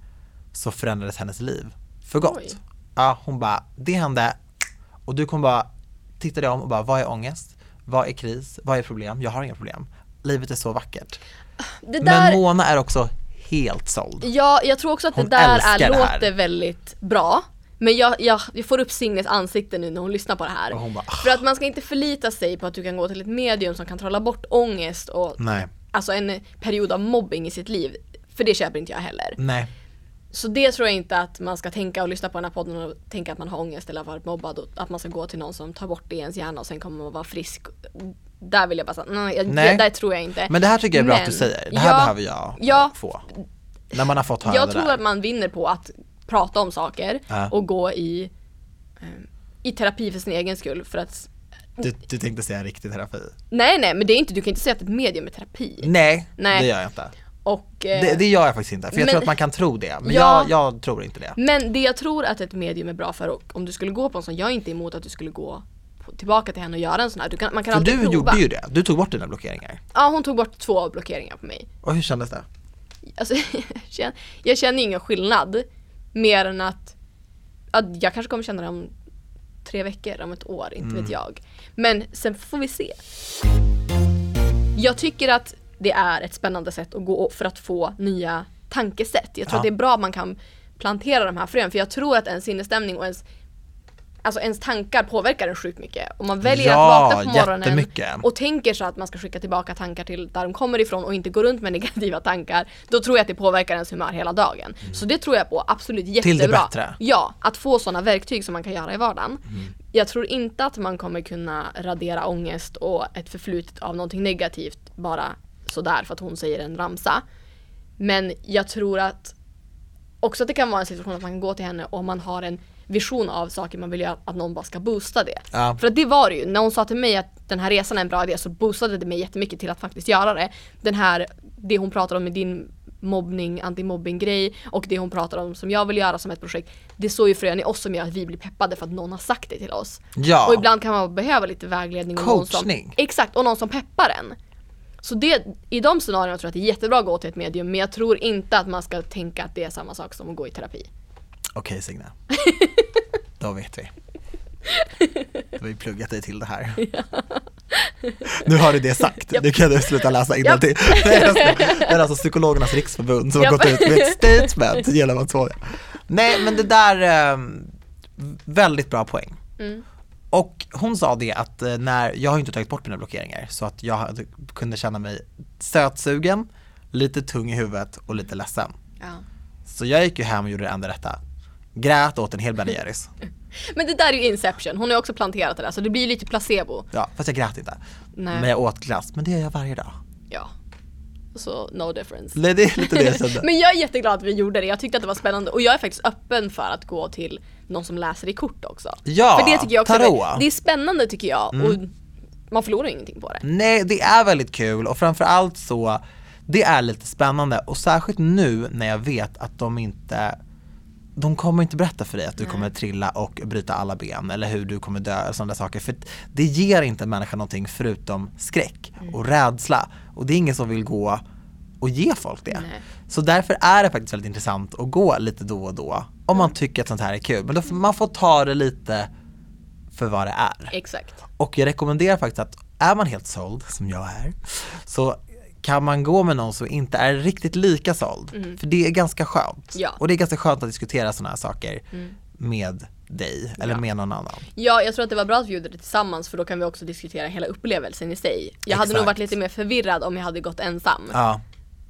så förändrades hennes liv för gott. Oj. Ja, hon bara, det hände och du kommer bara titta dig om och bara, vad är ångest? Vad är kris? Vad är problem? Jag har inga problem. Livet är så vackert. Där, Men Mona är också helt såld. ja, jag tror också att Hon det där är, det låter väldigt bra. Men jag, jag, jag får upp Signes ansikte nu när hon lyssnar på det här. Bara, "Ah." För att man ska inte förlita sig på att du kan gå till ett medium som kan trolla bort ångest och Nej, alltså en period av mobbing i sitt liv. För det köper inte jag heller. nej. Så det tror jag inte att man ska tänka och lyssna på den här podden och tänka att man har ångest eller har varit mobbad och att man ska gå till någon som tar bort det i ens hjärna och sen kommer man vara frisk. Där vill jag bara säga, nej, Nej. Det, där tror jag inte. Men det här tycker jag är bra Men- att du säger. Det här Ja, behöver jag ja. få. När man har fått höra jag det tror där. att man vinner på att prata om saker Ja. och gå i, eh, i terapi för sin egen skull. För att, Du, du tänkte säga riktig terapi? nej nej men det är inte, du kan inte säga att ett medium är terapi. Nej, Nej. det gör jag inte. Och, eh, Det, det gör jag faktiskt inte, för jag men- tror att man kan tro det. Men Ja. jag, jag tror inte det. Men det jag tror att ett medium är bra för, och om du skulle gå på en sån, jag är inte emot att du skulle gå på, tillbaka till henne och göra en sån här. Du kan, man kan För alltid du prova. gjorde ju det, du tog bort dina blockeringar. Ja hon tog bort två blockeringar på mig. Och hur kändes det? Alltså, jag, känner, jag känner ingen skillnad. Mer än att, att jag kanske kommer känna det om tre veckor, om ett år, inte Mm. vet jag. Men sen får vi se. Jag tycker att det är ett spännande sätt att gå för att få nya tankesätt. Jag tror Ja. att det är bra att man kan plantera de här frön för jag tror att ens sinnesstämning och ens Alltså ens tankar påverkar en sjukt mycket. Om man väljer Ja, att vakna på morgonen och tänker så att man ska skicka tillbaka tankar till där de kommer ifrån och inte gå runt med negativa tankar, då tror jag att det påverkar ens humör hela dagen. Så det tror jag på, absolut Mm. Till jättebra. det bättre. Ja, att få sådana verktyg som man kan göra i vardagen. Mm. Jag tror inte att man kommer kunna radera ångest och ett förflutet av någonting negativt bara sådär för att hon säger en ramsa. Men jag tror att också att det kan vara en situation att man kan gå till henne och man har en vision av saker man vill göra, att någon bara ska boosta det. Ja. För att det var det ju, när hon sa till mig att den här resan är en bra idé så boostade det mig jättemycket till att faktiskt göra det. Den här, det hon pratar om med din mobbning, antimobbing grej och det hon pratar om som jag vill göra som ett projekt. Det står ju frön i oss som gör att vi blir peppade för att någon har sagt det till oss. Ja. Och ibland kan man behöva lite vägledning och någon som. Exakt, och någon som peppar en. Så det, i de scenarierna tror jag att det är jättebra att gå till ett medium men jag tror inte att man ska tänka att det är samma sak som att gå i terapi. Okej Signe. Då vet vi. Då har vi pluggat dig till det här. Nu har du det sagt, Japp. nu kan du sluta läsa innantill. Det är alltså- det är alltså Psykologernas riksförbund som har Japp. gått ut med ett statement genom att så. Nej men det där, eh, väldigt bra poäng. Mm. Och hon sa det att eh, när, jag har inte tagit bort mina blockeringar så att jag hade, kunde känna mig sötsugen, lite tung i huvudet och lite ledsen. Ja. Så jag gick ju hem och gjorde det enda rätta. Grät åt en hel Ben Jerrys. Men det där är ju Inception, hon har ju också planterat det där så det blir ju lite placebo. Ja, fast jag grät inte. Nej. Men jag åt glass, men det gör jag varje dag. Ja. Så no difference. Det är lite det jag. Men jag är jätteglad att vi gjorde det, jag tyckte att det var spännande och jag är faktiskt öppen för att gå till någon som läser i kort också. Ja, för det tycker jag också tarot. är, det är spännande tycker jag och man förlorar ingenting på det. Nej, det är väldigt kul och framförallt så, det är lite spännande och särskilt nu när jag vet att de inte de kommer inte berätta för dig att du kommer trilla och bryta alla ben eller hur du kommer dö och sådana saker. För det ger inte en människa någonting förutom skräck och rädsla. Och det är ingen som vill gå och ge folk det. Nej. Så därför är det faktiskt väldigt intressant att gå lite då och då. Om man tycker att sånt här är kul. Men då man får ta det lite för vad det är. Exakt. Och jag rekommenderar faktiskt att är man helt såld, som jag är, så kan man gå med någon som inte är riktigt lika såld. För det är ganska skönt. Ja. Och det är ganska skönt att diskutera sådana här saker med dig eller Ja. med någon annan. Ja, jag tror att det var bra att vi gjorde det tillsammans för då kan vi också diskutera hela upplevelsen i sig. Jag hade nog Exakt. varit lite mer förvirrad om jag hade gått ensam Ja,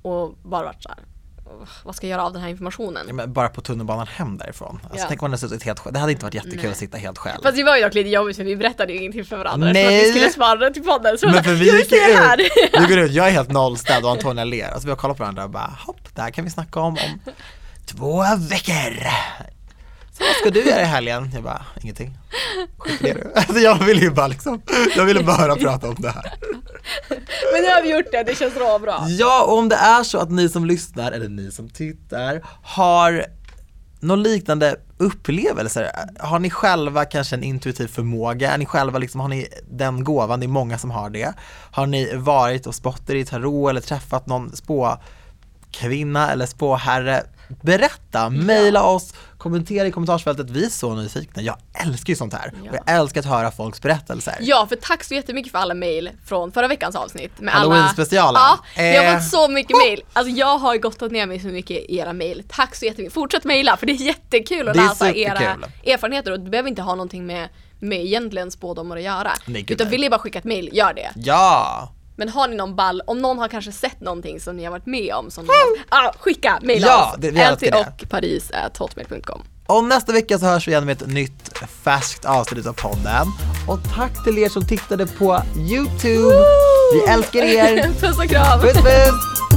och bara varit såhär, "Åh, vad ska jag göra av den här informationen? men bara på tunnelbanan hem därifrån. Alltså, Ja. Tänk om man hade suttit helt själv. Det hade inte varit jättekul Nej. att sitta helt själv. Fast det var ju dock lite jobbigt för vi berättade ju ingenting för varandra Nej. för att vi skulle spara det till podden. Så Men för vi gick här. ut, vi går ut, jag är helt nollställd och Antonija ler. Alltså vi har kollat på varandra och bara, hopp, det här kan vi snacka om om två veckor. Vad ska du göra i helgen? Jag bara, ingenting. Skit i det. Alltså jag ville ju bara liksom, jag ville bara prata om det här. Men nu har vi gjort det, det känns bra bra. Ja, och om det är så att ni som lyssnar, eller ni som tittar, har någon liknande upplevelser? Har ni själva kanske en intuitiv förmåga? Är ni själva liksom, har ni den gåvan? Det är många som har det. Har ni varit och spottat i tarot eller träffat någon spåkvinna eller spåherre? Berätta, mejla oss, kommentera i kommentarsfältet, vi är så nyfikna. Jag älskar ju sånt här Ja. och jag älskar att höra folks berättelser. Ja, för tack så jättemycket för alla mail från förra veckans avsnitt. Med Halloween-specialen. Alla... Ja, vi har Eh. fått så mycket mail. Alltså jag har gottat ner mig så mycket i era mail. Tack så jättemycket. Fortsätt mejla för det är jättekul att Det läsa era erfarenheter och du behöver inte ha någonting med, med egentligen spådomar att göra. Nej, Utan vill ni bara skicka ett mail, gör det. Ja! Men har ni någon ball, om någon har kanske sett någonting som ni har varit med om som ni har, ah, skicka, mejla Ja, oss. det- det. och paris hotmail.com. Och nästa vecka så hörs vi igen med ett nytt färskt avsnitt av podden. Och tack till er som tittade på YouTube. Vi älskar er. Puss och kram! Puss puss!